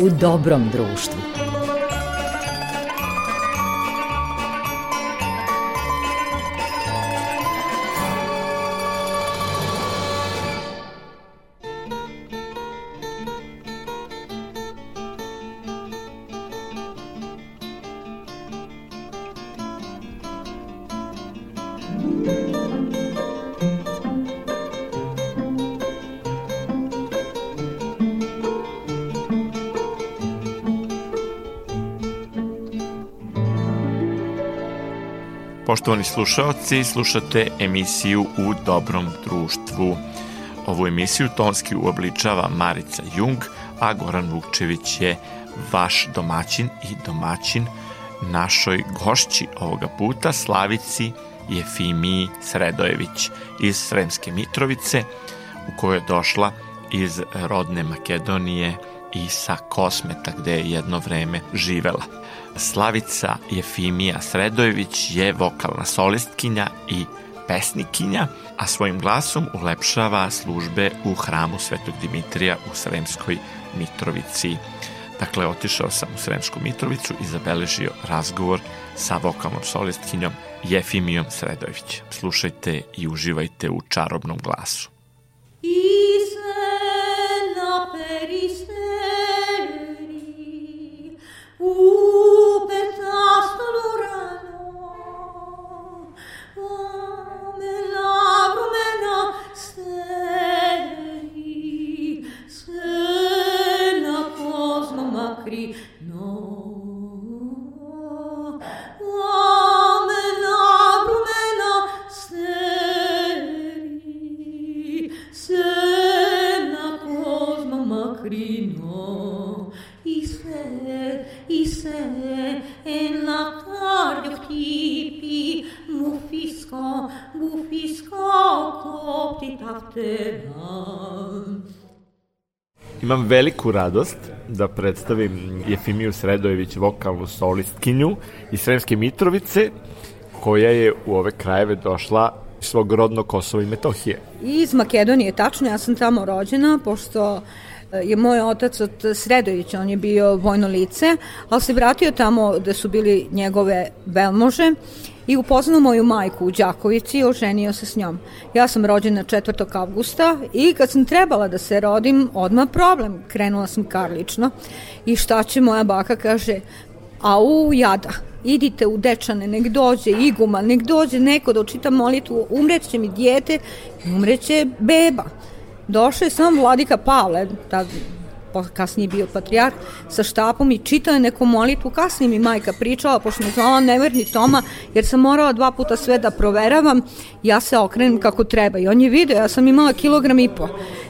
u dobrom društvu. Poštovani slušalci, slušate emisiju U dobrom društvu. Ovu emisiju tonski uobličava Marica Jung, a Goran Vukčević je vaš domaćin i domaćin našoj gošći ovoga puta, Slavici Jefimiji Sredojević iz Sremske Mitrovice, u kojoj je došla iz rodne Makedonije i sa Kosmeta, gde je jedno vreme živela. Slavica Jefimija Sredojević je vokalna solistkinja i pesnikinja, a svojim glasom ulepšava službe u hramu Svetog Dimitrija u Sremskoj Mitrovici. Dakle, otišao sam u Sremsku Mitrovicu i zabeležio razgovor sa vokalnom solistkinjom Jefimijom Sredojević. Slušajte i uživajte u čarobnom glasu. Ooh, Imam veliku radost da predstavim Jefimiju Sredojević, vokalnu solistkinju iz Sremske Mitrovice, koja je u ove krajeve došla svog rodnog Kosova i Metohije. Iz Makedonije, tačno, ja sam tamo rođena, pošto je moj otac od Sredovića, on je bio vojno lice, ali se vratio tamo gde su bili njegove velmože i upoznao moju majku u Đakovici i oženio se s njom. Ja sam rođena 4. avgusta i kad sam trebala da se rodim, odmah problem. Krenula sam karlično i šta će moja baka kaže, a u jada, idite u dečane, nek dođe iguman, nek dođe neko da očita molitvu, umreće mi dijete i umreće beba. Došao je sam vladika Pavle, tad kasnije bio patrijarh, sa štapom i čitao je neku molitvu. Kasnije mi majka pričala, pošto me zvala neverni Toma, jer sam morala dva puta sve da proveravam, ja se okrenem kako treba. I on je video, ja sam imala kilogram i po.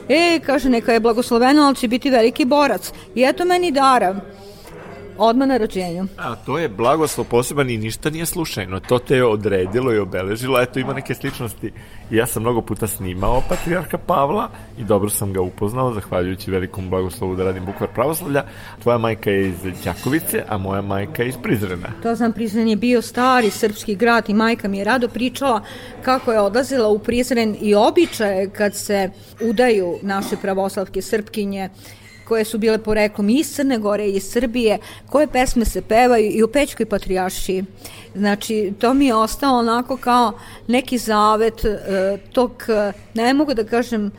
E, kaže, neka je blagosloveno, ali će biti veliki borac. I eto meni dara odmah na rođenju. A to je blagoslov poseban i ništa nije slučajno. To te je odredilo i obeležilo. Eto, ima neke sličnosti. Ja sam mnogo puta snimao Patrijarha Pavla i dobro sam ga upoznao, zahvaljujući velikom blagoslovu da radim bukvar pravoslavlja. Tvoja majka je iz Đakovice, a moja majka je iz Prizrena. To znam, Prizren je bio stari srpski grad i majka mi je rado pričala kako je odlazila u Prizren i običaje kad se udaju naše pravoslavke srpkinje koje su bile poreklom iz Crne Gore i iz Srbije, koje pesme se pevaju i u Pećkoj patrijaši. Znači, to mi je ostalo onako kao neki zavet e, tog, e, ne mogu da kažem,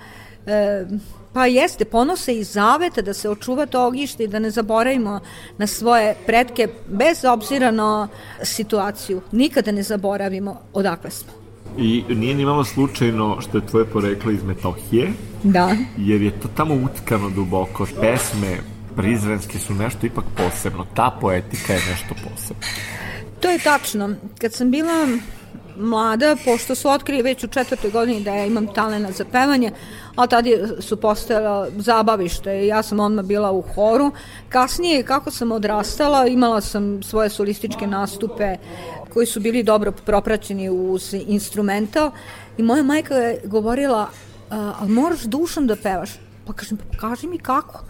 e, Pa jeste, ponose i zaveta da se očuva to ogište i da ne zaboravimo na svoje pretke bez obzira na situaciju. Nikada ne zaboravimo odakle smo. I nije ni malo slučajno što je tvoje poreklo iz Metohije. Da. Jer je to tamo utkano duboko. Pesme prizrenske su nešto ipak posebno. Ta poetika je nešto posebno. To je tačno. Kad sam bila mlada, pošto su otkrili već u četvrtoj godini da ja imam talena za pevanje, a tada su postojala zabavište i ja sam odmah bila u horu. Kasnije, kako sam odrastala, imala sam svoje solističke nastupe koji su bili dobro propraćeni uz instrumental i moja majka je govorila, ali moraš dušom da pevaš. Pa kažem, pa kaži mi kako.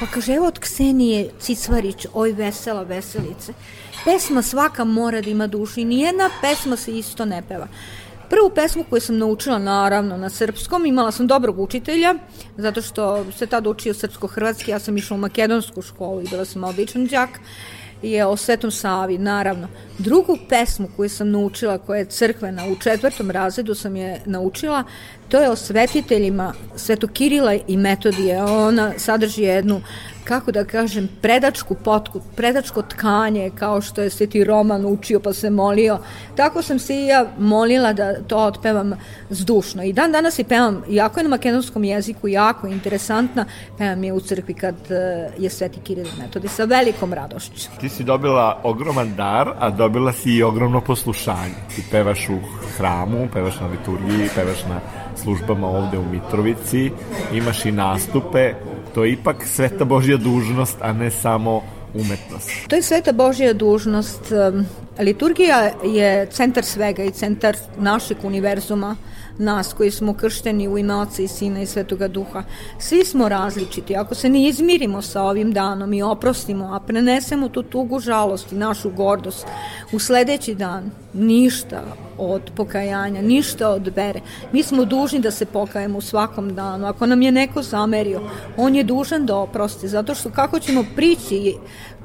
Pa kaže, evo od Ksenije Cicvarić, oj vesela veselice. Pesma svaka mora da ima dušu i nijedna pesma se isto ne peva. Prvu pesmu koju sam naučila naravno na srpskom, imala sam dobrog učitelja, zato što se tad učio srpsko-hrvatski, ja sam išla u makedonsku školu i bila sam običan džak, je o Svetom Savi, naravno. Drugu pesmu koju sam naučila, koja je crkvena, u četvrtom razredu sam je naučila, to je o svetiteljima Svetokirila i Metodije. Ona sadrži jednu kako da kažem, predačku potku, predačko tkanje, kao što je Sveti Roman učio pa se molio. Tako sam se i ja molila da to otpevam zdušno. I dan danas i pevam, jako je na makedonskom jeziku, jako interesantna, pevam je u crkvi kad e, je Sveti Kiril metodi, sa velikom radošću. Ti si dobila ogroman dar, a dobila si i ogromno poslušanje. Ti pevaš u hramu, pevaš na liturgiji, pevaš na službama ovde u Mitrovici, imaš i nastupe, to je ipak sveta Božja dužnost, a ne samo umetnost. To je sveta Božja dužnost. Liturgija je centar svega i centar našeg univerzuma nas koji smo kršteni u ime Oca i Sina i Svetoga Duha. Svi smo različiti. Ako se ne izmirimo sa ovim danom i oprostimo, a prenesemo tu tugu žalost i našu gordost, u sledeći dan ništa od pokajanja, ništa od vere. Mi smo dužni da se pokajemo u svakom danu. Ako nam je neko zamerio, on je dužan da oprosti, zato što kako ćemo prići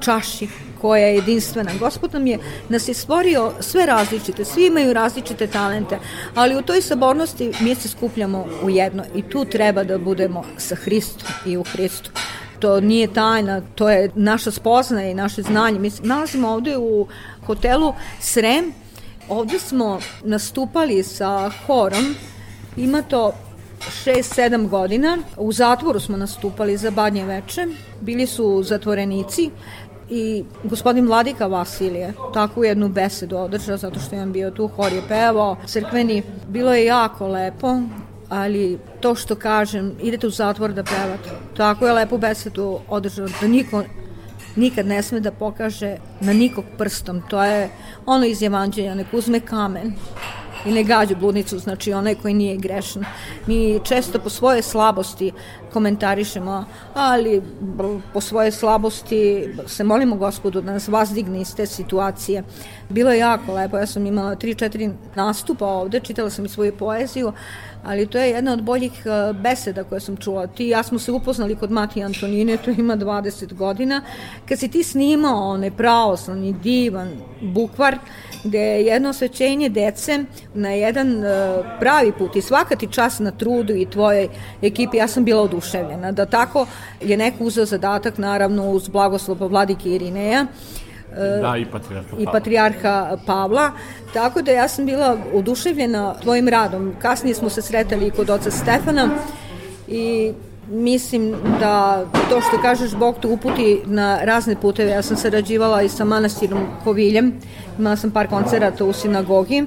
čaši koja je jedinstvena. Gospod nam je, nas je stvorio sve različite, svi imaju različite talente, ali u toj sabornosti mi se skupljamo u jedno i tu treba da budemo sa Hristom i u Hristu to nije tajna, to je naša spoznaja i naše znanje. Mi nalazimo ovde u hotelu Srem, ovde smo nastupali sa horom, ima to 6-7 godina. U zatvoru smo nastupali za badnje veče. Bili su zatvorenici i gospodin Vladika Vasilije takvu jednu besedu održao zato što je on bio tu, hor je pevao, crkveni. Bilo je jako lepo, ali to što kažem, idete u zatvor da pevate. Tako je lepu besedu održao da niko nikad ne sme da pokaže na nikog prstom. To je ono iz Evanđelja, nek uzme kamen i ne gađu bludnicu, znači onaj koji nije grešan. Mi često po svoje slabosti komentarišemo, ali po svoje slabosti se molimo gospodu da nas vazdigne iz te situacije. Bilo je jako lepo, ja sam imala 3-4 nastupa ovde, čitala sam i svoju poeziju, ali to je jedna od boljih e, beseda koje sam čula. Ti ja smo se upoznali kod Mati Antonine, to ima 20 godina, kad si ti snimao onaj pravoslavni divan bukvar, gde je jedno osvećenje dece na jedan uh, pravi put i svaka ti čas na trudu i tvojoj ekipi, ja sam bila oduševljena da tako je neko uzeo zadatak naravno uz blagoslova vladike Irineja da, i patrijarha Pavla. i patrijarha Pavla. Tako da ja sam bila oduševljena tvojim radom. Kasnije smo se sretali i kod oca Stefana i mislim da to što kažeš Bog te uputi na razne puteve. Ja sam sarađivala i sa manastirom Koviljem, imala sam par koncerata u sinagogi.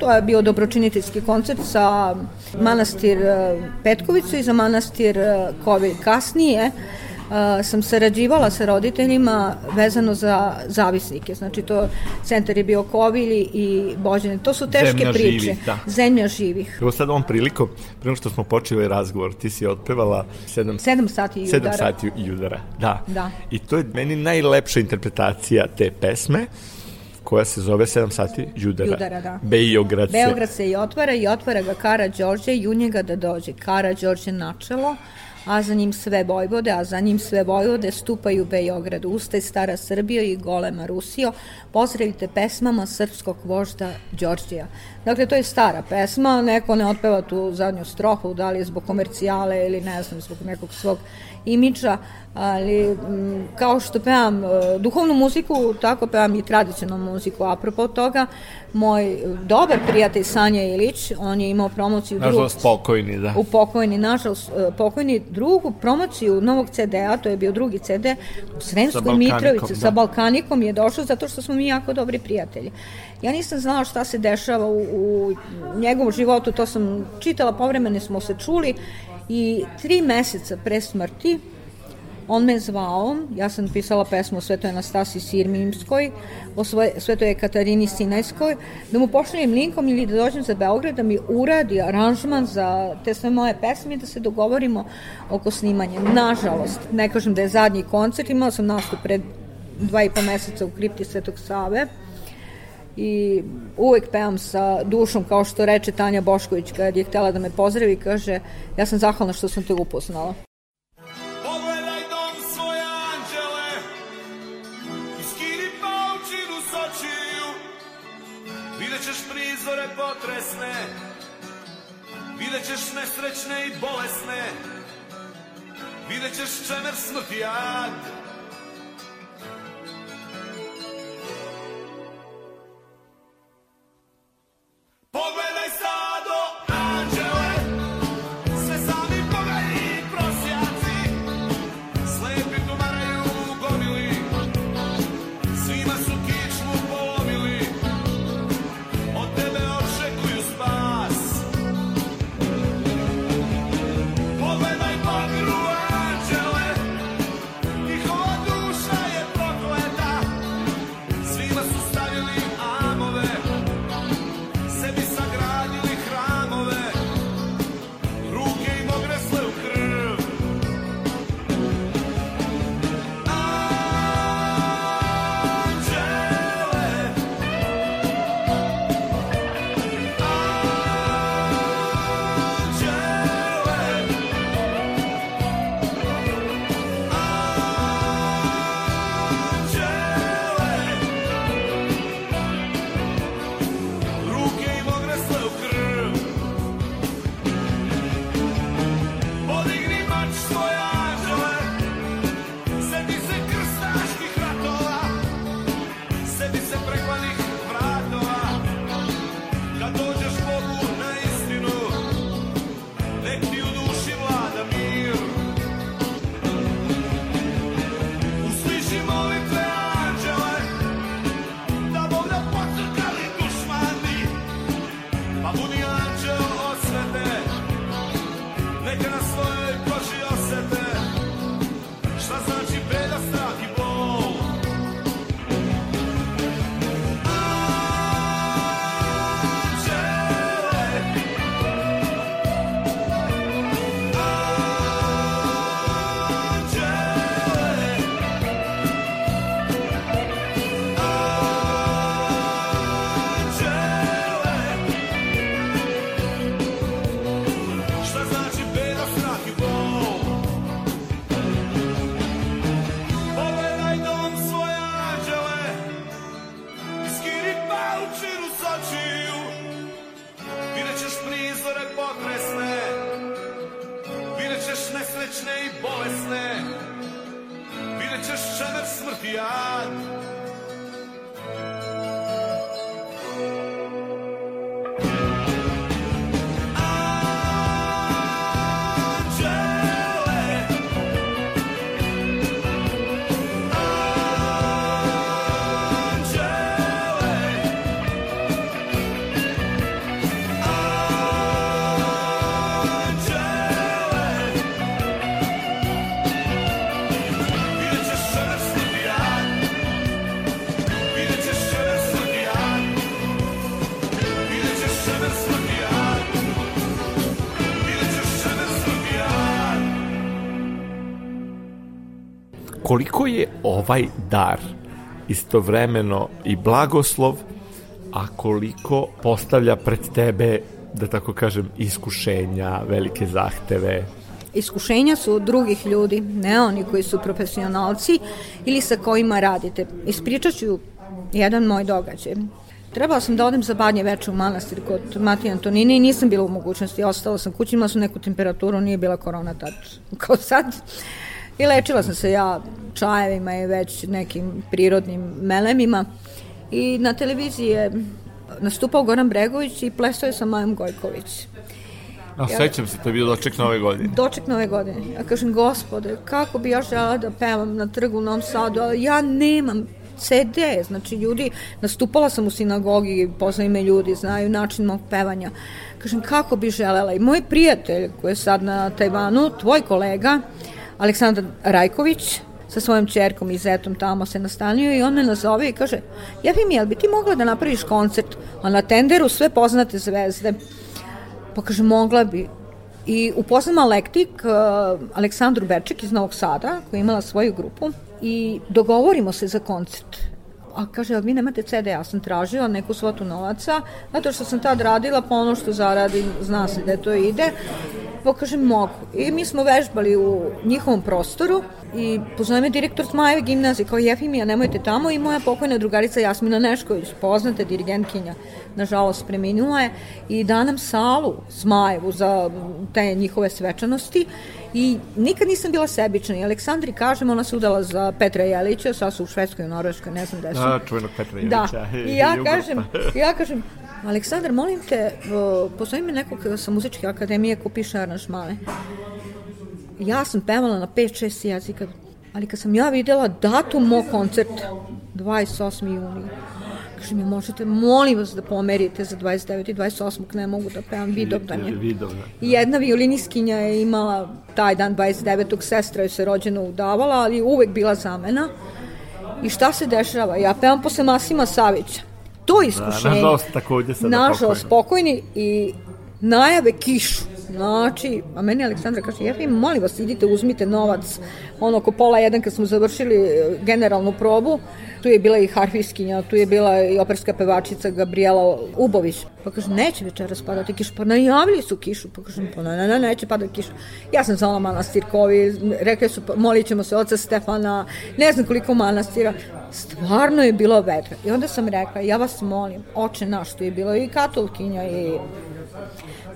To je bio dobročiniteljski koncert sa manastir eh, Petkovicu i za manastir eh, Kovilj. Kasnije sam sarađivala sa roditeljima vezano za zavisnike. Znači to centar je bio Kovili i Bođane. To su teške Zemlja priče. Živih, da. Zemlja živih. Evo sad ovom prilikom, prema što smo počeli razgovor, ti si otpevala 7, 7 sati i udara. 7 sati i udara, da. da. I to je meni najlepša interpretacija te pesme koja se zove 7 sati Judara. Judara, da. Beograd se... Beograd se i otvara i otvara ga Kara Đorđe i u njega da dođe. Kara Đorđe načelo, a za njim sve Vojvode, a za njim sve Vojvode stupaju Beograd, Ustaj stara Srbija i golema Rusijo, pozdravite pesmama srpskog vožda Đorđija. Dakle, to je stara pesma, neko ne otpeva tu zadnju strofu, da li je zbog komercijale ili ne znam, zbog nekog svog imidža, ali mm, kao što pevam e, duhovnu muziku, tako pevam i tradicionalnu muziku. Apropo toga, moj dobar prijatelj Sanja Ilić, on je imao promociju Nažalost pokojni, da. U pokojni, nažalost e, pokojni drugu promociju novog CD-a, to je bio drugi CD, u Sremskoj Mitrovici, da. sa Balkanikom je došao zato što smo mi jako dobri prijatelji. Ja nisam znala šta se dešava u, u njegovom životu, to sam čitala, povremene smo se čuli i tri meseca pre smrti on me zvao, ja sam pisala pesmu o Svetoj Anastasi Sirmimskoj, o Svetoj Katarini Sinajskoj, da mu pošaljem linkom ili da dođem za Beograd da mi uradi aranžman za te sve moje pesme i da se dogovorimo oko snimanja. Nažalost, ne kažem da je zadnji koncert, imala sam nastup pred dva i po meseca u kripti Svetog Save, i uvek pevam sa dušom, kao što reče Tanja Bošković kad je htela da me pozdravi, kaže, ja sam zahvalna što sam te upoznala. Vidjet ćeš nesrećne i bolesne. Vidjet ćeš čemer smrti jad Pogledaj stado ovaj dar istovremeno i blagoslov, a koliko postavlja pred tebe, da tako kažem, iskušenja, velike zahteve, Iskušenja su drugih ljudi, ne oni koji su profesionalci ili sa kojima radite. Ispričat ću jedan moj događaj. Trebala sam da odem za badnje veče u manastir kod Matije Antonine i nisam bila u mogućnosti. Ostala sam kući, imala sam neku temperaturu, nije bila korona tad kao sad. I lečila sam se ja čajevima i već nekim prirodnim melemima. I na televiziji je nastupao Goran Bregović i plesao je sa Majom Gojković. A sećam se, to je bilo doček nove godine. Doček nove godine. Ja kažem, gospode, kako bi ja žela da pevam na trgu u Novom Sadu, ali ja nemam CD, znači ljudi, nastupala sam u sinagogi, poznaju me ljudi, znaju način mog pevanja. Kažem, kako bi želela. I moj prijatelj koji je sad na Tajvanu, tvoj kolega, Aleksandar Rajković, sa svojom čerkom i zetom tamo se nastanio i on me nazove i kaže, jebi mi, jel bi ti mogla da napraviš koncert, a na tenderu sve poznate zvezde. Pa kaže, mogla bi. I upoznam Alektik, uh, Aleksandru Berček iz Novog Sada, koja je imala svoju grupu, i dogovorimo se za koncert. A kaže, ali vi nemate CD, ja sam tražila neku svotu novaca, zato što sam tad radila, pa ono što zaradim, zna se da to ide, pa kažem, mogu. I mi smo vežbali u njihovom prostoru i pozove me direktor Zmajeve gimnazije, kao Jefimija, nemojte tamo. I moja pokojna drugarica Jasmina Nešković, poznata dirigentkinja, nažalost preminula je, i da nam salu Zmajevu za te njihove svečanosti I nikad nisam bila sebična. I Aleksandri, kažem, ona se udala za Petra Jelića, sad su u Švedskoj i Norveškoj, ne znam gde su. Da, čuvenog Petra Da, Jelića. i ja kažem, ja kažem, Aleksandar, molim te, postoji mi nekog sa muzičke akademije ko piše aranžmane. Ja sam pevala na 5-6 jezika, ali kad sam ja videla datum mog koncerta, 28. juni, kaže mi, možete, molim vas da pomerite za 29. i 28. ne mogu da pevam vidovdanje. Vidovdan. I jedna violiniskinja je imala taj dan 29. sestra je se rođeno udavala, ali uvek bila zamena. I šta se dešava? Ja pevam posle Masima Savića. To iskušenje. Da, nažalost, takođe sada Nažalost, pokojni. pokojni i najave kišu. Znači, a meni Aleksandra kaže, ja vi molim vas, idite, uzmite novac. Ono, oko pola jedan kad smo završili e, generalnu probu, tu je bila i harfiskinja, tu je bila i operska pevačica Gabriela Ubović. Pa kaže, neće večeras padati kiša. Pa najavili su kišu. Pa kaže, pa ne, ne, ne, neće padati kiša. Ja sam znala manastirkovi, rekli su, pa, molit ćemo se oca Stefana, ne znam koliko manastira. Stvarno je bilo vedro. I onda sam rekla, ja vas molim, oče naš, tu je bilo i katolkinja i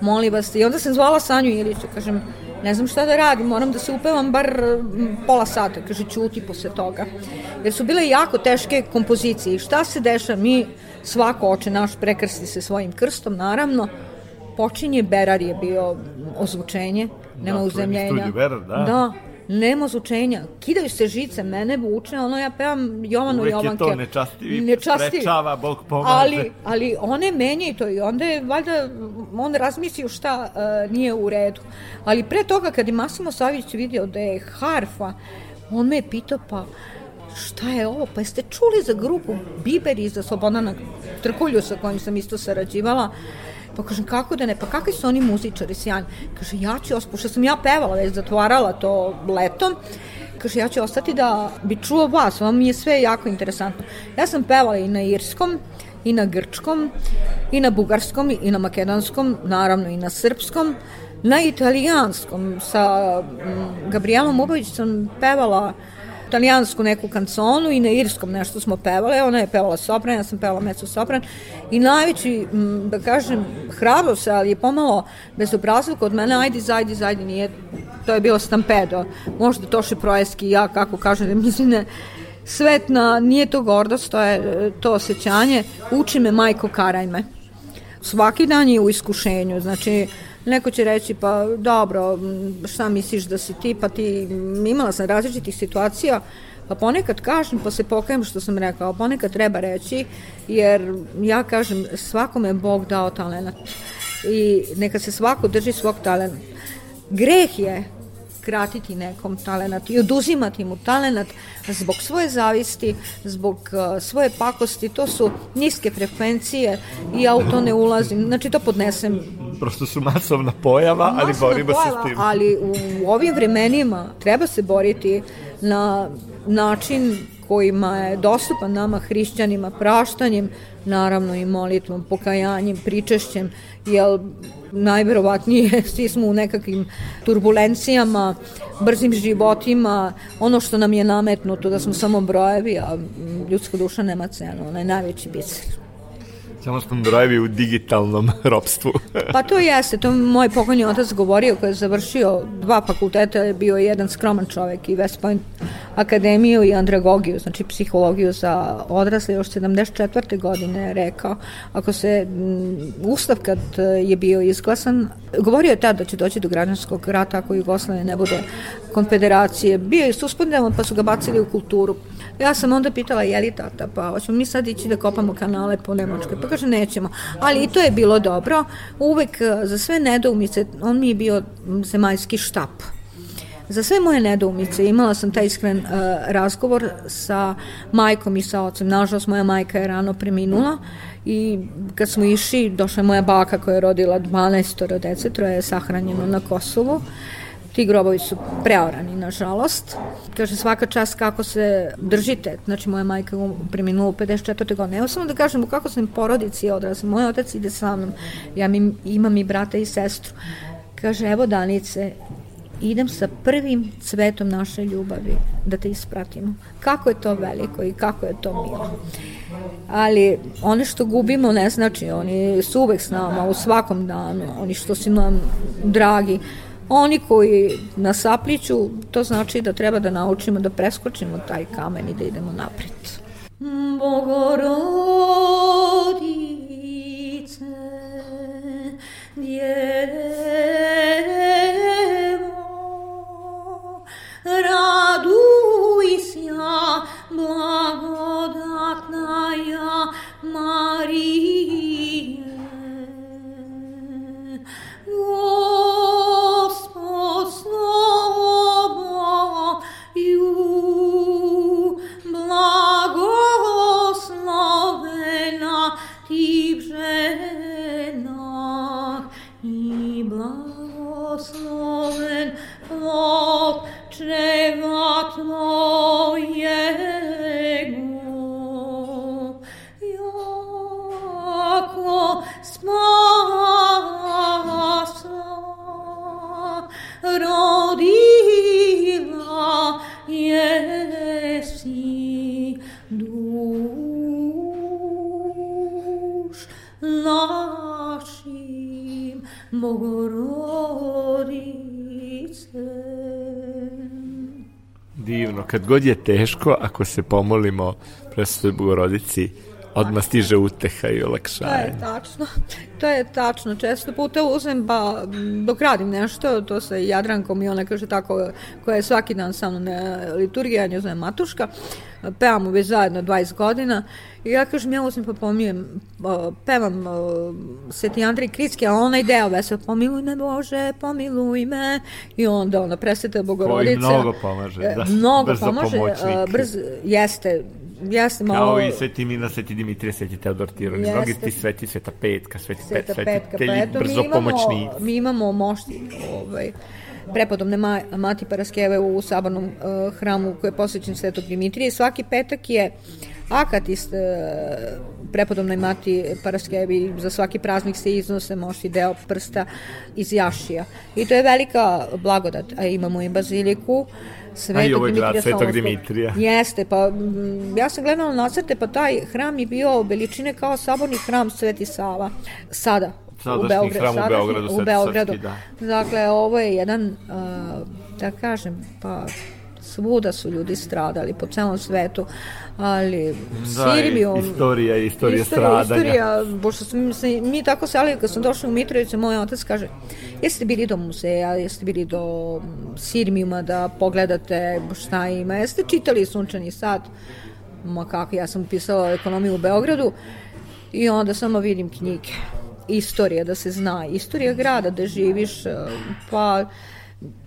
molim vas. I onda sam zvala Sanju Iliću, kažem, ne znam šta da radim, moram da se upevam bar pola sata, kaže, ćuti posle toga. Jer su bile jako teške kompozicije. I šta se deša? Mi, svako oče naš prekrsti se svojim krstom, naravno, počinje, Berar je bio ozvučenje, nema čuveni uzemljenja. Berar, da. Da, nema ozvučenja. Kidaju se žice, mene vuče, ono ja pevam Jovanu Uvek je Jovanke. to nečastivi, Nečastivi. sprečava, Bog pomaže. Ali, ali one menjaju to i onda je valjda on razmislio šta uh, nije u redu. Ali pre toga kad je Masimo Savić vidio da je harfa, on me je pitao pa šta je ovo? Pa jeste čuli za grupu Biberi za Slobodana Trkulju sa kojim sam isto sarađivala? Pa kažem, kako da ne, pa kakvi su oni muzičari sjajni? Kaže, ja ću, pošto sam ja pevala, već zatvarala to letom, kaže, ja ću ostati da bi čuo vas, vam je sve jako interesantno. Ja sam pevala i na irskom, i na grčkom, i na bugarskom, i na makedonskom, naravno i na srpskom, na italijanskom, sa mm, Gabrielom Ubović sam pevala italijansku neku kanconu i na irskom nešto smo pevale, ona je pevala sopran, ja sam pevala meco sopran. I najveći, da kažem, hrabro se, ali je pomalo bezobrazluk od mene, ajde, zajdi, zajdi, nije, to je bilo stampedo, možda Toše Projeski, ja kako kažem, da mislim ne, svetna, nije to gordost, to je to osjećanje, uči me majko karaj me svaki dan je u iskušenju, znači neko će reći pa dobro, šta misliš da si ti, pa ti imala sam različitih situacija, pa ponekad kažem pa se pokajem što sam rekao, ponekad treba reći jer ja kažem svakome je Bog dao talenat i neka se svako drži svog talenta. Greh je kratiti nekom talenat i oduzimati mu talenat zbog svoje zavisti, zbog uh, svoje pakosti, to su niske frekvencije i ja u to ne ulazim, znači to podnesem. Prosto su masovna pojava, ali masovna borimo se pojava, s tim. Ali u ovim vremenima treba se boriti na način kojima je dostupan nama hrišćanima praštanjem, naravno i molitvom, pokajanjem, pričešćem, jer najverovatnije svi smo u nekakvim turbulencijama, brzim životima, ono što nam je nametnuto da smo samo brojevi, a ljudska duša nema cenu, ona je najveći biser. Samo smo brojevi u digitalnom ropstvu. Pa to jeste, to moj pokojni otac govorio koji je završio dva fakulteta, je bio jedan skroman čovek i West Point akademiju i andragogiju, znači psihologiju za odrasle, još 74. godine je rekao, ako se m, ustav kad e, je bio izglasan, govorio je tad da će doći do građanskog rata ako Jugoslavije ne bude konfederacije, bio je suspendovan pa su ga bacili u kulturu. Ja sam onda pitala, je li tata, pa hoćemo mi sad ići da kopamo kanale po Nemačkoj, pa kaže nećemo, ali i to je bilo dobro, uvek e, za sve nedoumice, on mi je bio zemaljski štap, Za sve moje nedoumice imala sam taj iskren uh, razgovor sa majkom i sa ocem. Nažalost, moja majka je rano preminula i kad smo išli, došla je moja baka koja je rodila 12 dece, troje je sahranjeno na Kosovu Ti grobovi su preorani, nažalost. Kaže, svaka čast kako se držite. Znači, moja majka preminula u 54. godine. Evo samo da kažem kako sam porodici odrasla. Moj otac ide sa mnom. Ja mi, imam i brata i sestru. Kaže, evo Danice, idem sa prvim cvetom naše ljubavi da te ispratimo. Kako je to veliko i kako je to milo. Ali one što gubimo ne znači, oni su uvek s nama u svakom danu, oni što su nam dragi, Oni koji nas apliću, to znači da treba da naučimo da preskočimo taj kamen i da idemo napred. Bogorodice, djevo, raduj sja, blagodatna ja, Marije. Gospod s tobою, blagoslovena ti kad god je teško, ako se pomolimo presvetoj Bogorodici, odmah stiže uteha i To olakšanje. je tačno. To je tačno. Često puta uzem, pa dok radim nešto, to sa Jadrankom i ona kaže tako, koja je svaki dan sa mnom na liturgiji, ja nju zovem Matuška, pevamo već zajedno 20 godina i ja kažem, ja uzem pa pomijem, o, pevam o, Sveti Andrej Kritski, a onaj deo vesel, pomiluj me Bože, pomiluj me, i onda ona presveta Bogorodica. mnogo pomaže, E, da, mnogo brzo pomaže, pomoćnik. a, brz, jeste, jeste malo... Kao i Sveti Mina, Sveti Dimitrije, Sveti Teodor Tironi, Jeste. mnogi ti sveti, Sveta Petka, Sveti, Sveta Pet, petka, pa eto, mi brzo imamo, pomoćnici. mi imamo mošti, ovaj, prepodobne ma, Mati Paraskeve u sabornom uh, hramu koji je posvećen Svetog Dimitrije. Svaki petak je akatist uh, prepodobnoj Mati Paraskevi, za svaki praznik se iznose mošti deo prsta iz jašija. I to je velika blagodat, a imamo i baziliku, Svetog i ovo je grad Svetog. Dimitrija. Jeste, pa ja sam gledala nacrte, pa taj hram je bio veličine kao saborni hram Sveti Sava. Sada, Sadašnji u Beogradu, hram u Beogradu, u Beogradu. Savski, da. Dakle, ovo je jedan, uh, da kažem, pa svuda su ljudi stradali po celom svetu, ali Da, Sirbijom... istorija, istorija Istorija, stradanja. istorija, pošto smo se mi tako selili, kad sam došla u Mitrovicu, moj otac kaže, jeste bili do muzeja, jeste bili do Sirmijuma da pogledate šta ima, jeste čitali Sunčani sad, ma kako, ja sam pisala ekonomiju u Beogradu i onda samo vidim knjige, istorija da se zna, istorija grada da živiš, pa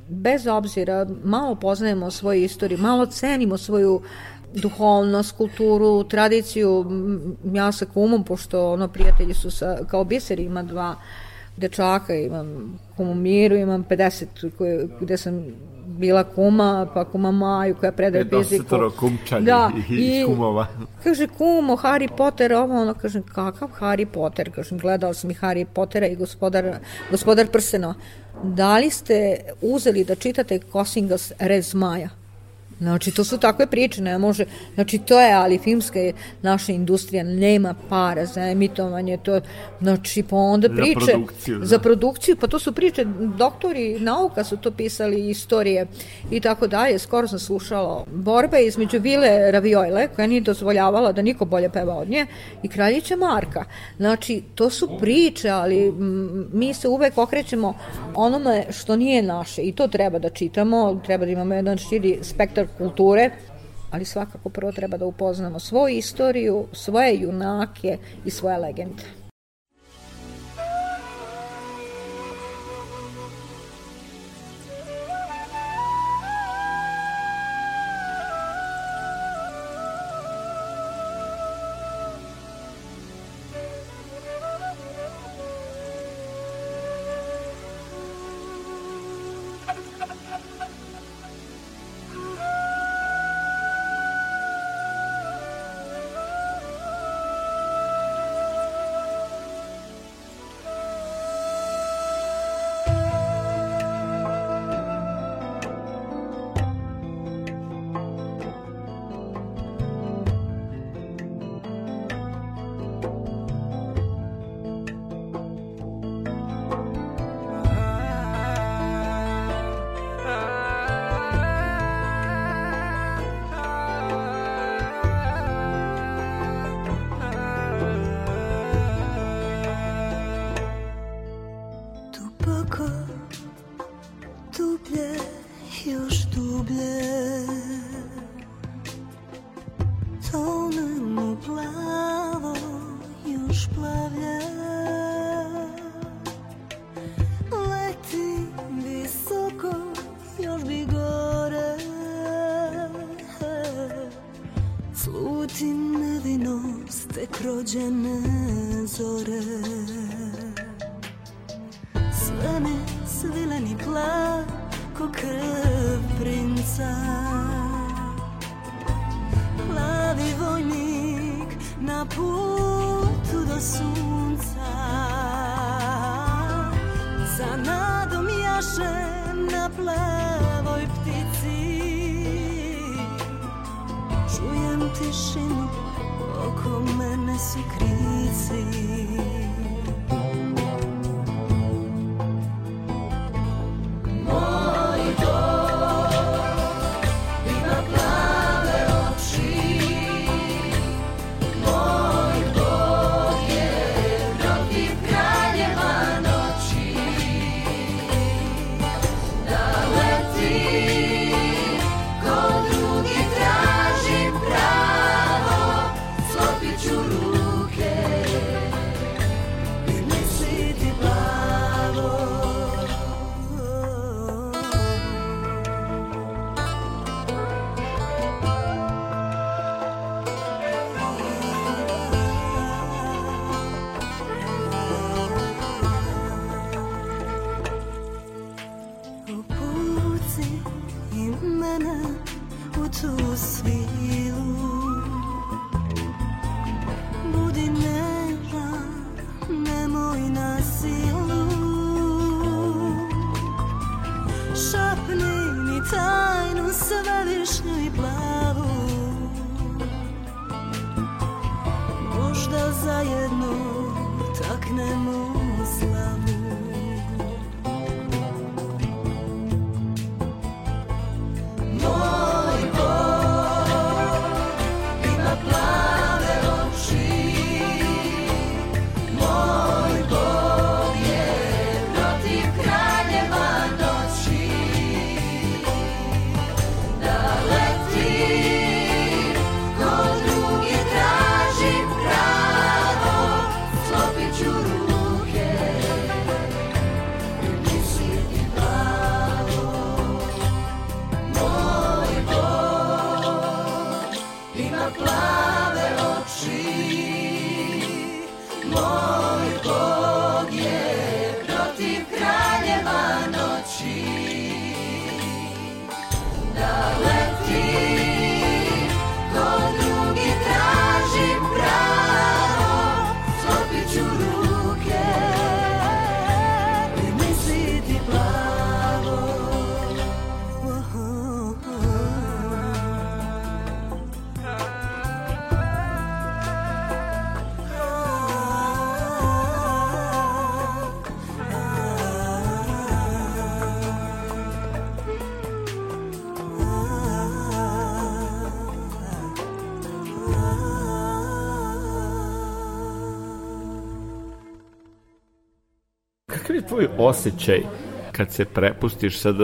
bez obzira, malo poznajemo svoju istoriju, malo cenimo svoju duhovnost, kulturu, tradiciju. Ja sa kumom, pošto ono prijatelji su sa, kao biseri, ima dva dečaka, imam kumu Miru, imam 50 koje, gde sam bila kuma, pa kuma Maju koja predaje fiziku. Desetoro kumčani Da, i, i- kumova. Kaže, kumo, Harry Potter, ovo, ono, kažem, kakav Harry Potter? Kažem, gledala sam i Harry Pottera i gospodar, gospodar prstenova. Da li ste uzeli da čitate Kosingas Rez Maja? Znači, to su takve priče, ne može, znači, to je, ali filmska je, naša industrija nema para za emitovanje, to, znači, pa onda Za priče, produkciju, da. za produkciju, pa to su priče, doktori nauka su to pisali, istorije i tako dalje. Skoro sam slušala borbe između Vile Raviojle, koja nije dozvoljavala da niko bolje peva od nje, i Kraljića Marka. Znači, to su priče, ali mm, mi se uvek okrećemo onome što nije naše i to treba da čitamo, treba da imamo jedan širi spektar kulture, ali svakako prvo treba da upoznamo svoju istoriju, svoje junake i svoje legende. rođene zore. Sve mi svileni plak ko krv princa. Plavi vojnik na putu do sunca. Za nadom jaše na plavoj ptici. Čujem tišinu tvoj osjećaj kad se prepustiš sad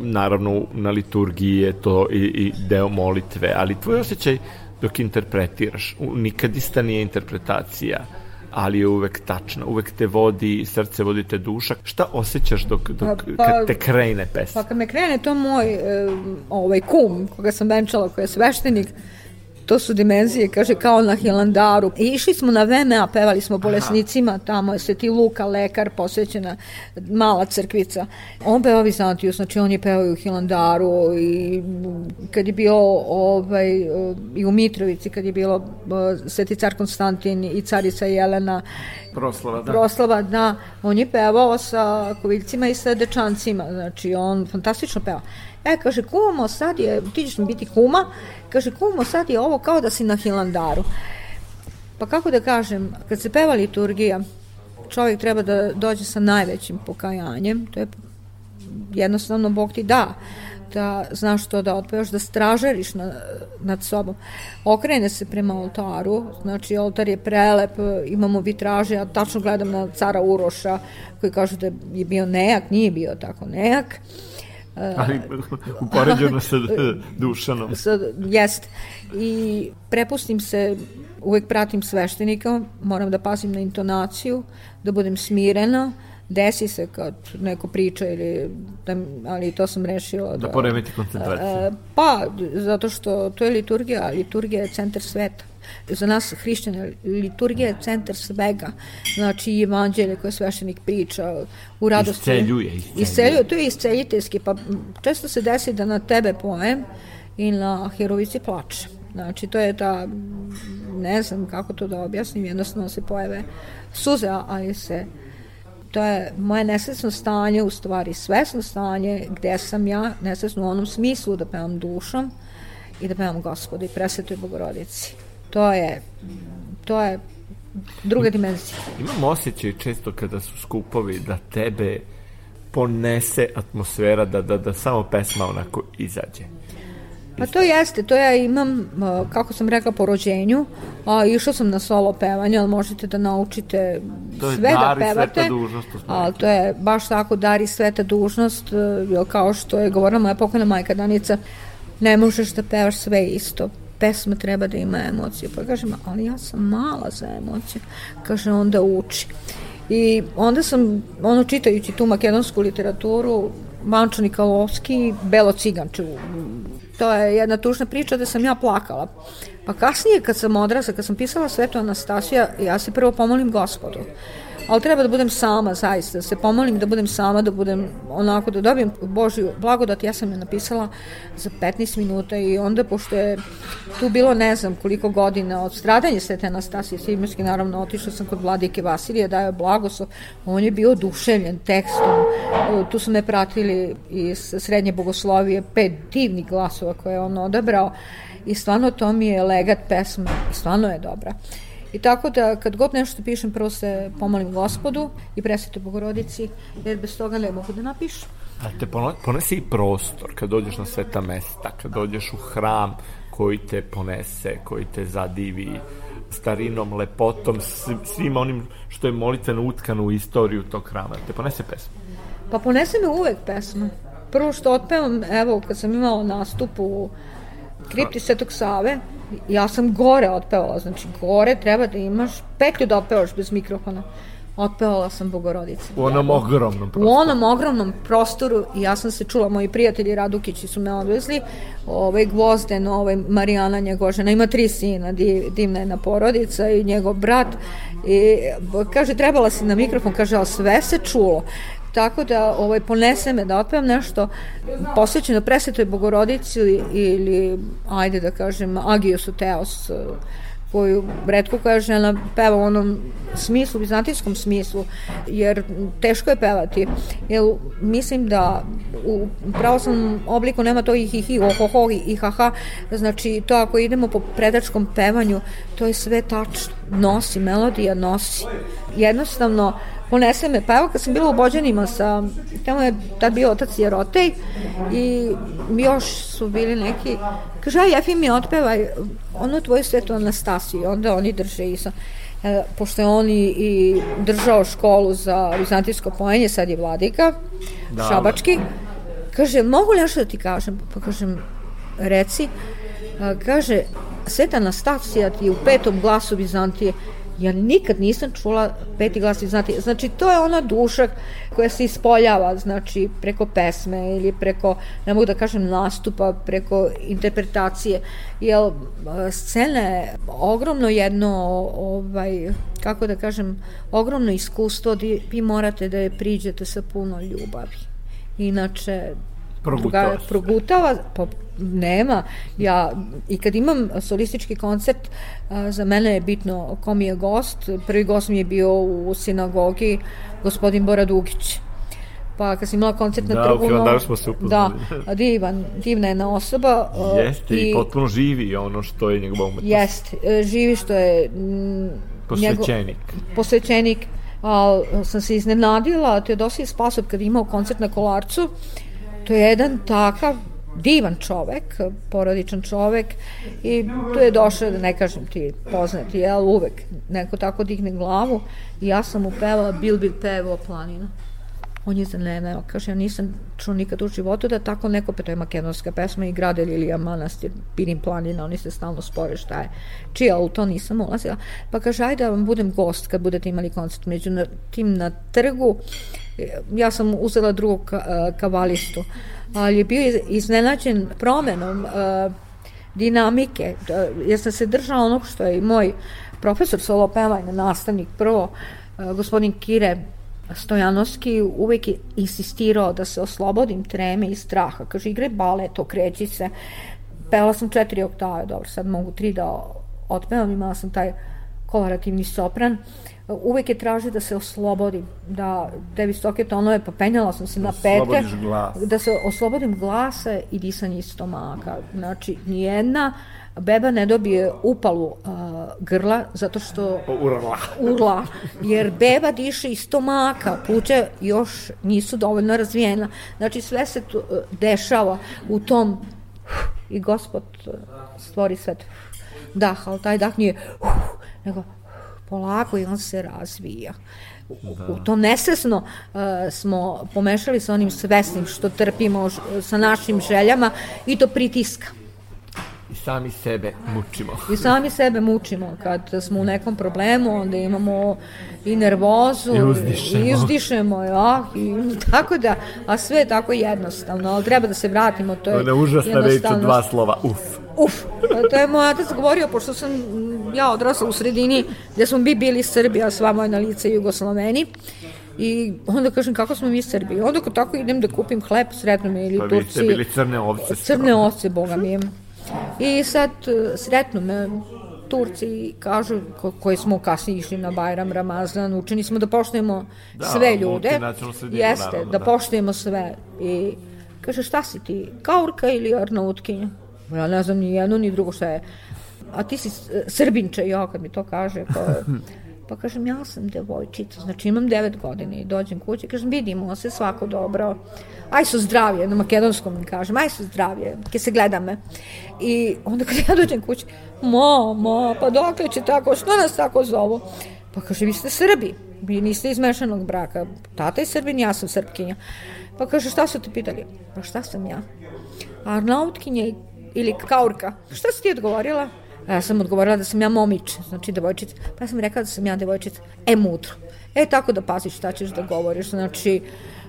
naravno na liturgiji je to i, i deo molitve, ali tvoj osjećaj dok interpretiraš, nikadista nije interpretacija, ali je uvek tačna, uvek te vodi, srce vodi te duša. Šta osjećaš dok, dok pa, kad te krene pesma? Pa kad me krene, to moj e, ovaj kum, koga sam venčala, koji je sveštenik, to su dimenzije, kaže, kao na Hilandaru. I išli smo na VMA, pevali smo bolesnicima, tamo je Sveti Luka, lekar, posvećena mala crkvica. On peva Vizantiju, znači on je pevao i u Hilandaru i kad je bio ovaj, i u Mitrovici, kad je bilo eh, Sveti car Konstantin i carica Jelena, Proslava, da. proslava, da, on je pevao sa koviljcima i sa dečancima, znači on fantastično peva. E, kaže, kumo, sad je, ti ćeš mi biti kuma, kaže, kumo, sad je ovo kao da si na Hilandaru. Pa kako da kažem, kad se peva liturgija, čovjek treba da dođe sa najvećim pokajanjem, to je jednostavno Bog ti da da znaš to da otpevaš, da stražariš na, nad sobom. Okrene se prema oltaru, znači oltar je prelep, imamo vitraže, ja tačno gledam na cara Uroša koji kažu da je bio nejak, nije bio tako nejak. Ali upoređeno sa Dušanom. Sa, jest. I prepustim se, uvek pratim sveštenika, moram da pazim na intonaciju, da budem smirena, desi se kad neko priča ili da, ali to sam rešila da, da poremeti koncentraciju. Pa, zato što to je liturgija, liturgija je centar sveta. Za nas hrišćane liturgija je centar svega. Znači i evanđelje koje sveštenik priča u radosti. Isceljuje, isceljuje. isceljuje. To je isceljiteljski, pa često se desi da na tebe poem i na herovici plače. Znači, to je ta, ne znam kako to da objasnim, jednostavno se pojave suze, ali se to je moje nesvesno stanje, u stvari svesno stanje, gde sam ja nesvesno u onom smislu da pevam dušom i da pevam gospodu i presvetoj bogorodici. To je, to je druga dimenzija. Imam osjećaj često kada su skupovi da tebe ponese atmosfera, da, da, da samo pesma onako izađe. Pa to jeste, to ja imam, kako sam rekla, po rođenju, a išla sam na solo pevanje, ali možete da naučite to sve da pevate. To je dužnost. Ali to je baš tako, dar sveta dužnost, e, kao što je govorila moja pokojna majka Danica, ne možeš da pevaš sve isto, pesma treba da ima emocije. Pa kažem, ali ja sam mala za emocije. Kaže, onda uči. I onda sam, ono, čitajući tu makedonsku literaturu, Mančo Nikalovski, Belo Ciganče, to je jedna tužna priča da sam ja plakala. Pa kasnije kad sam odrasla, kad sam pisala Svetu Anastasija, ja se prvo pomolim gospodu ali treba da budem sama, zaista, da se pomolim da budem sama, da budem onako, da dobijem Božju blagodat, ja sam je napisala za 15 minuta i onda, pošto je tu bilo ne znam koliko godina od stradanja Svete Anastasije Simirski, naravno otišla sam kod vladike Vasilije, daje blagoslov, on je bio oduševljen tekstom, tu su me pratili iz srednje bogoslovije, pet divnih glasova koje je on odabrao i stvarno to mi je legat pesma i stvarno je dobra. I tako da kad god nešto pišem, prvo se pomolim gospodu i presvete bogorodici, jer bez toga ne mogu da napišem. A te ponesi i prostor kad dođeš na sveta mesta, kad dođeš u hram koji te ponese, koji te zadivi starinom, lepotom, svim onim što je molitveno utkano u istoriju tog hrama. Te ponese pesma? Pa ponese me uvek pesma. Prvo što otpevam, evo, kad sam imala nastup u kripti Svetog Save, ja sam gore otpevala, znači gore treba da imaš petlju da otpevaš bez mikrofona. Otpevala sam Bogorodicu. U onom ogromnom prostoru. U onom ogromnom prostoru i ja sam se čula, moji prijatelji Radukići su me odvezli, ovaj Gvozden, ovaj Marijana njegova žena, ima tri sina, divna jedna porodica i njegov brat i kaže trebala si na mikrofon, kaže ali sve se čulo tako da ovaj, ponese me da otpevam nešto posvećeno presvetoj bogorodici ili, ajde da kažem, Agios Teos, koju redko koja žena peva u onom smislu, bizantijskom smislu, jer teško je pevati. Jer mislim da u pravoslavnom obliku nema to i hi hi, oh, oh, oh, i ha ha, znači to ako idemo po predačkom pevanju, to je sve tačno, nosi, melodija nosi. Jednostavno, ponese me. Pa evo kad sam bila u Bođanima sa, tamo je tad bio otac Jerotej i još su bili neki, kaže, aj Jefi mi otpevaj ono tvoju svetu Anastasiju, onda oni drže i sam, e, pošto je on i, i držao školu za vizantijsko poenje, sad je vladika, da, šabački, kaže, mogu li nešto da ti kažem? Pa kažem, reci, a, kaže, Sveta Anastasija ti u petom glasu Vizantije Ja nikad nisam čula peti glas znate, znači to je ona duša koja se ispoljava, znači preko pesme ili preko, ne mogu da kažem nastupa, preko interpretacije, jer scena je ogromno jedno, ovaj, kako da kažem, ogromno iskustvo, vi morate da je priđete sa puno ljubavi. Inače, Progutava. progutava, pa nema. Ja, I kad imam solistički koncert, za mene je bitno ko mi je gost. Prvi gost mi je bio u sinagogi gospodin Bora Dugić. Pa kad sam imala koncert na da, trgu... Da, smo se upoznali. Da, divan, divna jedna osoba. Jeste, i, i potpuno živi ono što je njegova umetnost. Jeste, e, živi što je... M, posvećenik. Njegov, posvećenik. A, sam se iznenadila, Teodosije Spasov kad je imao koncert na Kolarcu, to je jedan takav divan čovek, porodičan čovek i tu je došao, da ne kažem ti poznati, jel, uvek neko tako digne glavu i ja sam mu pevala Bil Bil pevo planina. On je zaneneo, kaže, ja nisam čuo nikad u životu da tako neko, pa to je makedonska pesma i grade Lilija manastir, Pirim planina, oni se stalno spore šta je. Čija, u to nisam ulazila. Pa kaže, ajde da vam budem gost kad budete imali koncert. Među tim na trgu, ja sam uzela drugog kavalistu, ali je bio iznenađen promenom dinamike, jer sam se držala onog što je i moj profesor solo pevanja, nastavnik prvo, gospodin Kire Stojanovski uvek je insistirao da se oslobodim treme i straha. Kaže, igre balet, okreći se. Pela sam četiri oktave, dobro, sad mogu tri da otpevam, imala sam taj kolorativni sopran. Uh, uvek je tražio da se oslobodim, da te visoke tonove, pa penjala sam se da na pete, da se oslobodim glasa i disanje iz stomaka. Znači, nijedna beba ne dobije upalu uh, grla zato što urla. urla jer beba diše iz stomaka pluća još nisu dovoljno razvijena znači sve se tu, uh, dešava u tom i gospod stvori svet dah, ali taj dah nije uh, nego polako i on se razvija. Da. U to nesesno uh, smo pomešali sa onim svesnim što trpimo sa našim željama i to pritiska. I sami sebe mučimo. I sami sebe mučimo. Kad smo u nekom problemu, onda imamo i nervozu, i uzdišemo, i, uzdišemo ja, i tako da, a sve je tako jednostavno, ali treba da se vratimo, to je Ona užasna reč dva slova, uf. Uf, to je moj otac govorio, pošto sam ja odrasla u sredini gde smo bi bili Srbi, a sva moja lice Jugosloveni. I onda kažem kako smo mi Srbi. Onda kad tako idem da kupim hleb, sretno me ili pa Turci. Pa vi ste bili crne ovce. Crne ovce, boga mi je. I sad e, sretno me Turci kažu, ko, koji smo kasnije išli na Bajram, Ramazan, učeni smo da poštujemo da, sve ljude. Jeste, naravno, da, da poštujemo sve. I kaže, šta si ti, kaurka ili arnautkinja? Ja ne znam ni jedno ni drugo šta je. A ti si srbinče, ja kad mi to kaže, pa, pa kažem, ja sam devojčica, znači imam devet godina i dođem kući, kažem, vidimo se svako dobro, aj su zdravije, na makedonskom mi kažem, aj su zdravije, ke se gleda me. I onda kad ja dođem kući, mama, pa dokle će tako, što nas tako zovu? Pa kaže, vi ste Srbi, vi niste iz mešanog braka, tata je Srbin, ja sam Srpkinja. Pa kaže, šta su te pitali? Pa šta sam ja? Arnautkinja ili kaurka. Šta si ti odgovorila? Ja sam odgovorila da sam ja momić, znači devojčica. Pa ja sam rekla da sam ja devojčica. E, mudro. E, tako da paziš šta ćeš da govoriš. Znači,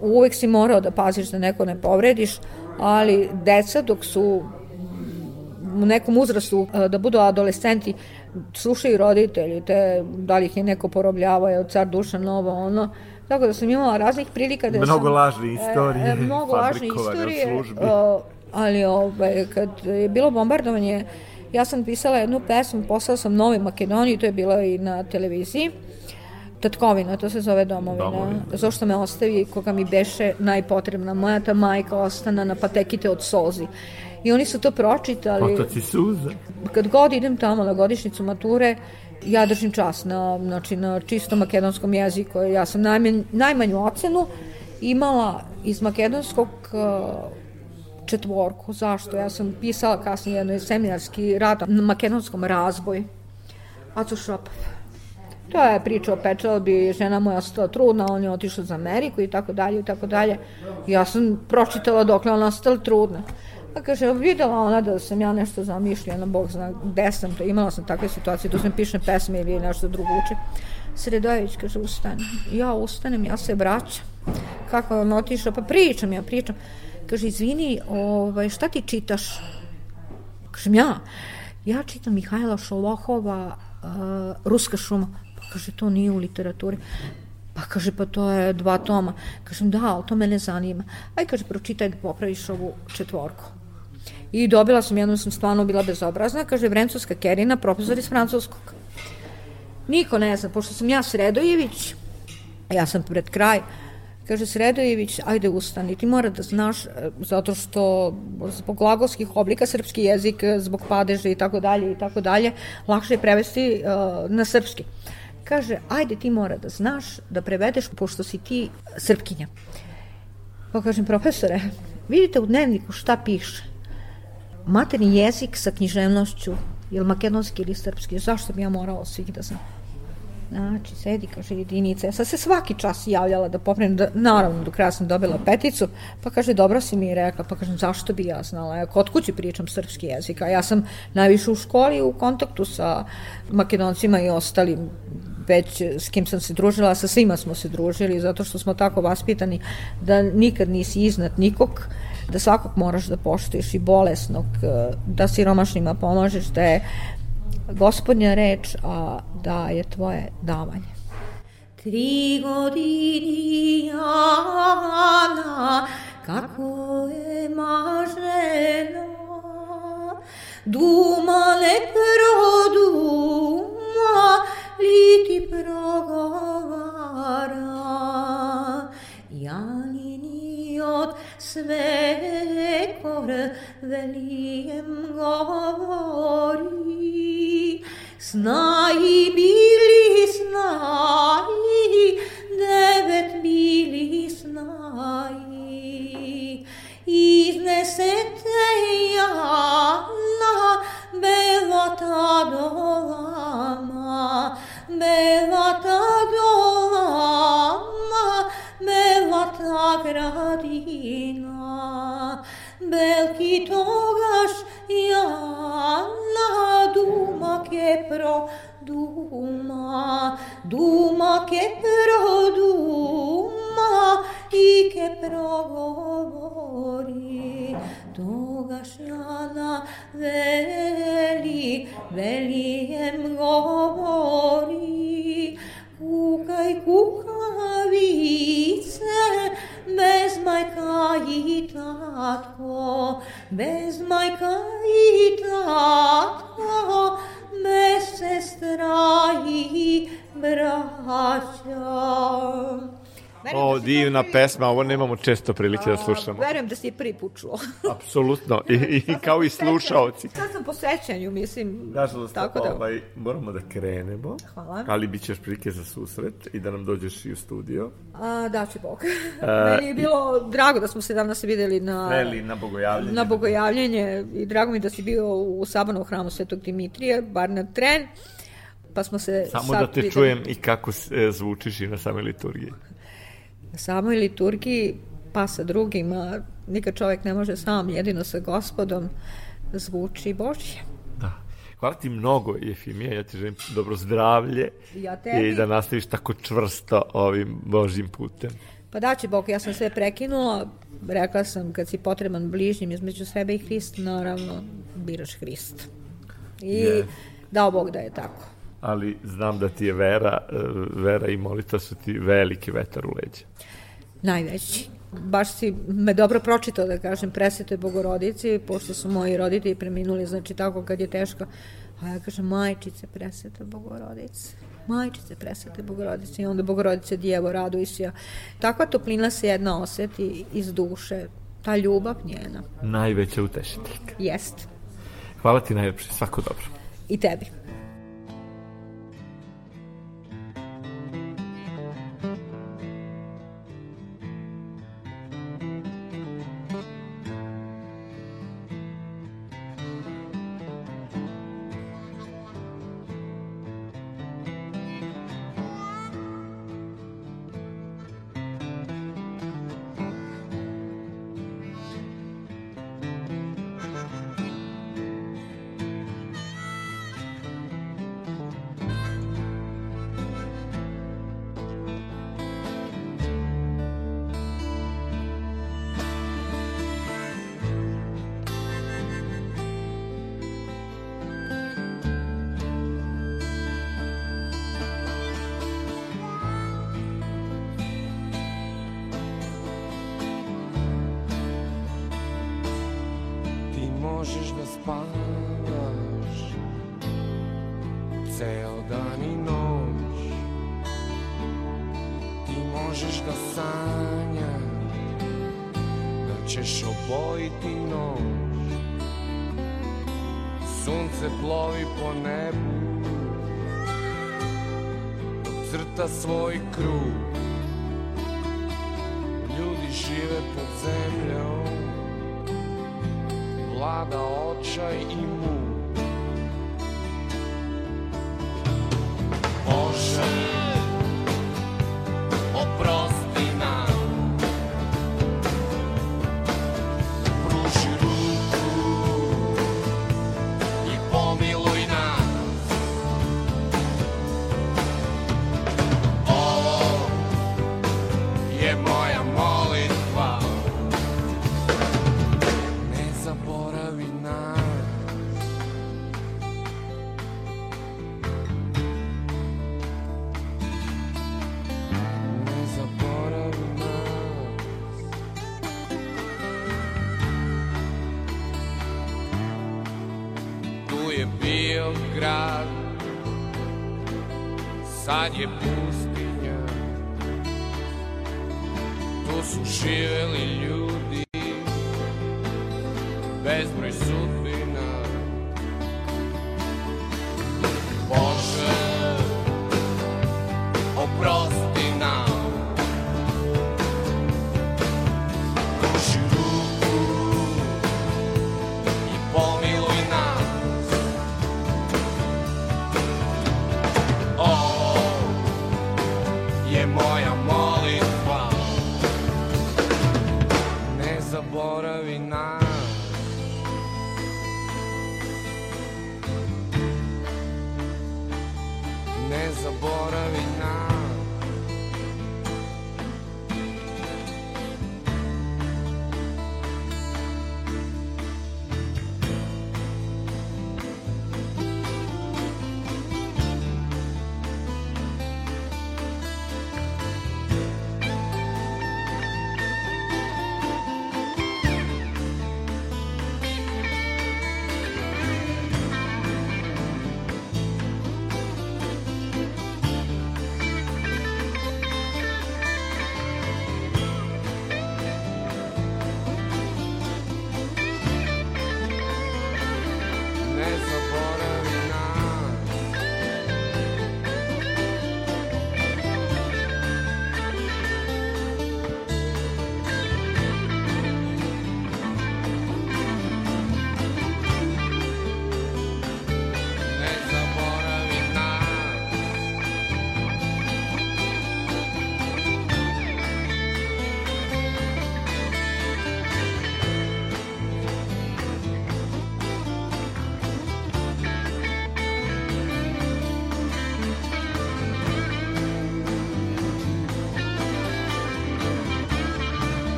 uvek si morao da paziš da neko ne povrediš, ali deca dok su u nekom uzrastu e, da budu adolescenti slušaju roditelji te da li ih je neko porobljavao je car duša novo ono tako da sam imala raznih prilika da mnogo sam, lažne istorije e, mnogo lažne istorije službi. E, ali ovaj, kad je bilo bombardovanje ja sam pisala jednu pesmu poslala sam Nove Makedoniji to je bilo i na televiziji Tatkovina, to se zove domovina. domovina. Zašto me ostavi koga mi beše najpotrebna. Moja ta majka ostana na patekite od sozi. I oni su to pročitali. Otaci suza. Kad god idem tamo na godišnicu mature, ja držim čas na, znači, na čistom makedonskom jeziku. Ja sam najmanj, najmanju ocenu imala iz makedonskog uh, četvorku. Zašto? Ja sam pisala kasnije jednoj seminarski rad na makedonskom razboj. Acu Šopov. To je priča o pečalbi, žena moja stala trudna, on je otišao za Ameriku i tako dalje i tako dalje. Ja sam pročitala dok je ona stala trudna. A kaže, videla ona da sam ja nešto zamišljena, Bog zna gde sam to, imala sam takve situacije, da sam pišem pesme ili nešto drugo uče. Sredojević kaže, ustane. Ja ustanem, ja se vraćam. Kako je on otišao? Pa pričam, ja pričam. Kaže, izvini, ovaj, šta ti čitaš? Kažem, ja, ja čitam Mihajla Šolohova, uh, Ruska šuma. Pa kaže, to nije u literaturi. Pa kaže, pa to je dva toma. Kažem, da, ali to mene zanima. Aj, kaže, pročitaj da popraviš ovu četvorku. I dobila sam, jednom sam stvarno bila bezobrazna, kaže, Vrencovska Kerina, profesor iz francuskog. Niko ne zna, pošto sam ja Sredojević, ja sam pred kraj, kaže Sredojević, ajde ustani, ti mora da znaš, e, zato što zbog glagolskih oblika srpski jezik, e, zbog padeža i tako dalje i tako dalje, lakše je prevesti uh, na srpski. Kaže, ajde ti mora da znaš, da prevedeš, pošto si ti srpkinja. Pa kažem, profesore, vidite u dnevniku šta piše. Materni jezik sa književnošću, ili makedonski ili srpski, zašto bi ja morala svih da znam? Znači, sedi, kaže, jedinica. Ja sam se svaki čas javljala da popravim, da, naravno, do kraja sam dobila peticu, pa kaže, dobro si mi rekla, pa kažem, zašto bi ja znala? Ja kod kući pričam srpski jezik, a ja sam najviše u školi u kontaktu sa makedoncima i ostalim već s kim sam se družila, sa svima smo se družili, zato što smo tako vaspitani da nikad nisi iznad nikog, da svakog moraš da poštuješ i bolesnog, da siromašnima pomožeš, da je gospodnja reč, a da je tvoje davanje. Tri godini Jana, kako je mažena, duma ne produma, li ti progovara. Janini od sve kor velijem govori, Snaj bili snaj, devet bili snaj. Iznesete Jana, belata dolama, belata dolama, belata gradina, belki togaš Jana duma che pro duma, duma che pro duma, i che progovori. Togaš Jana veli, veli em govori, kukaj kukavice, bez majka i tatko, bez majka O, divna pesma, ovo nemamo često prilike da slušamo. Verujem da si je prvi put čuo. Apsolutno, I, i kao i slušaoci. Sad sam po sećanju, mislim. Nažalost, tako da... ovaj, moramo da krenemo, Hvala. ali bit ćeš prilike za susret i da nam dođeš i u studio. A, da će Bog. Meni je bilo drago da smo se davno se videli na... Neli, na bogojavljenje. Na bogojavljenje i drago mi da si bio u Sabanom hramu Svetog Dimitrije, bar na tren. Pa smo se Samo sad da te videli. čujem i kako e, zvučiš i na samoj liturgiji. Na samoj liturgiji, pa sa drugima, nikad čovjek ne može sam, jedino sa gospodom, zvuči Božje. Da. Hvala ti mnogo, Jefimija, ja ti želim dobro zdravlje Ja tebi. i da nastaviš tako čvrsto ovim Božjim putem. Pa da će Bog, ja sam sve prekinula, rekla sam kad si potreban bližnjim između sebe i Hrista, naravno biraš Hrista. I Je. dao Bog da je tako. Ali znam da ti je vera, e, vera i molitva su ti veliki vetar u leđe. Najveći. Baš si me dobro pročitao da kažem presvetoj bogorodici, pošto su moji roditelji preminuli, znači tako kad je teško. A ja kažem, majčice presveta bogorodice. Majčice presvete bogorodice. I onda bogorodice djevo raduj se. Takva toplina se jedna oseti iz duše. Ta ljubav njena. Najveća utešiteljka. Jest. Hvala ti najlepše, svako dobro. I tebi.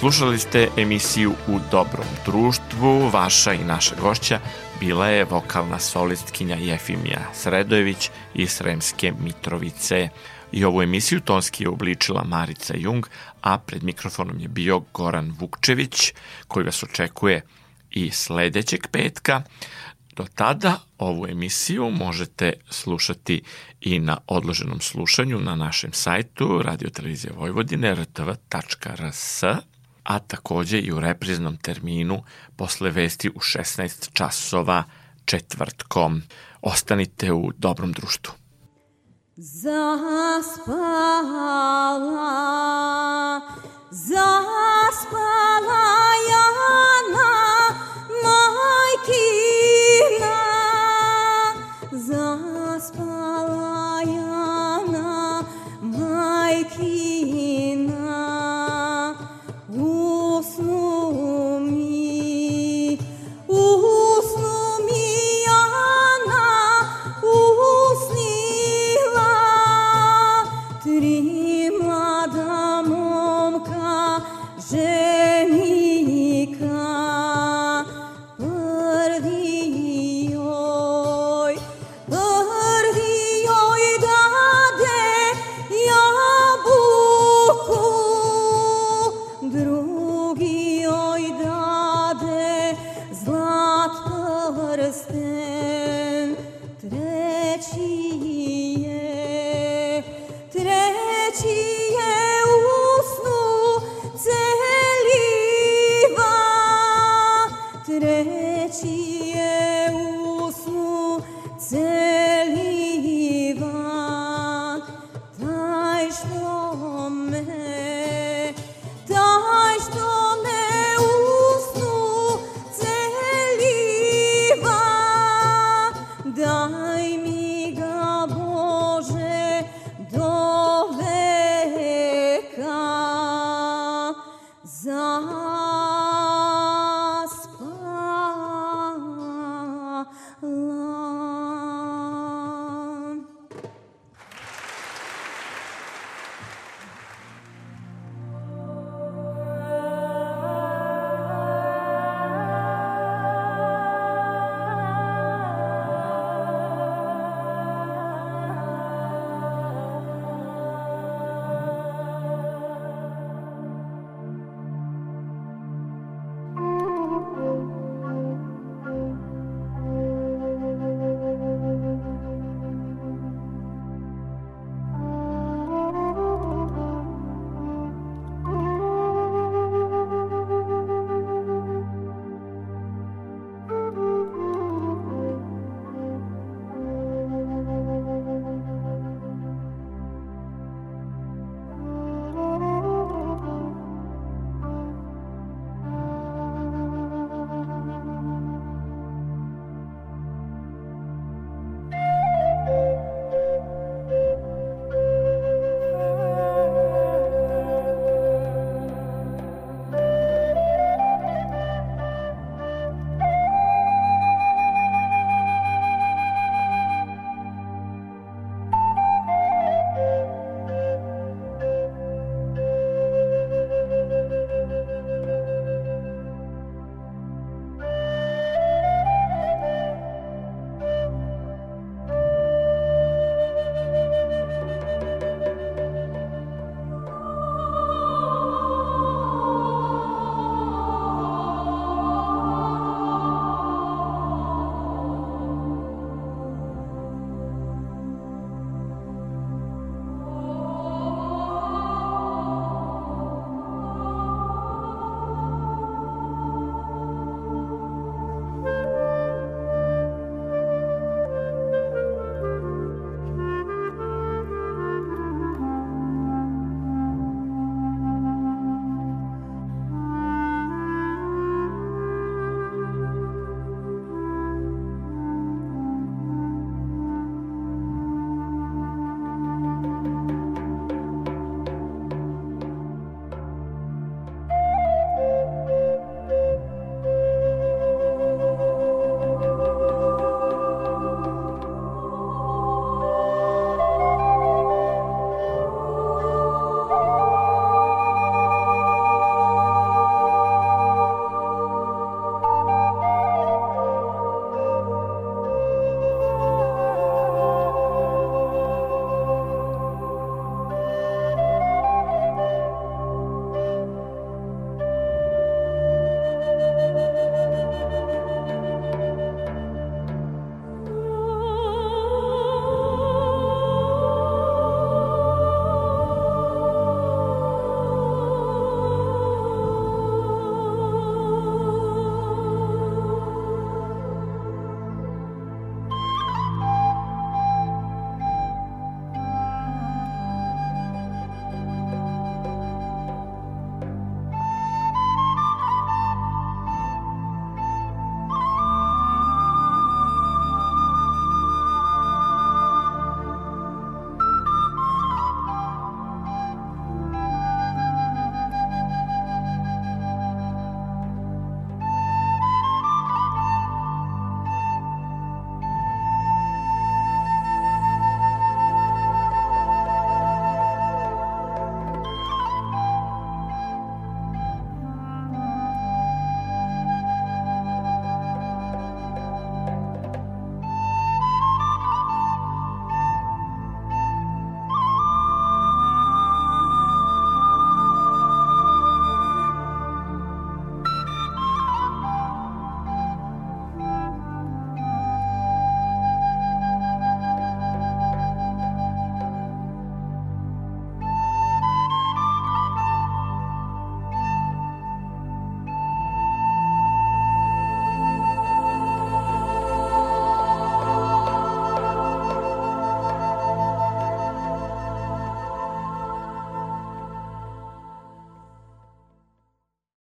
Slušali ste emisiju U dobrom društvu. Vaša i naša gošća bila je vokalna solistkinja Jefimija Sredojević iz Sremske Mitrovice. I ovu emisiju tonski je obličila Marica Jung, a pred mikrofonom je bio Goran Vukčević, koji vas očekuje i sledećeg petka. Do tada ovu emisiju možete slušati i na odloženom slušanju na našem sajtu radiotelevizije Vojvodine rtv.rs a takođe i u repriznom terminu posle vesti u 16 časova četvrtkom. Ostanite u dobrom društvu. Zaspala, zaspala Jana, majkina, zaspala.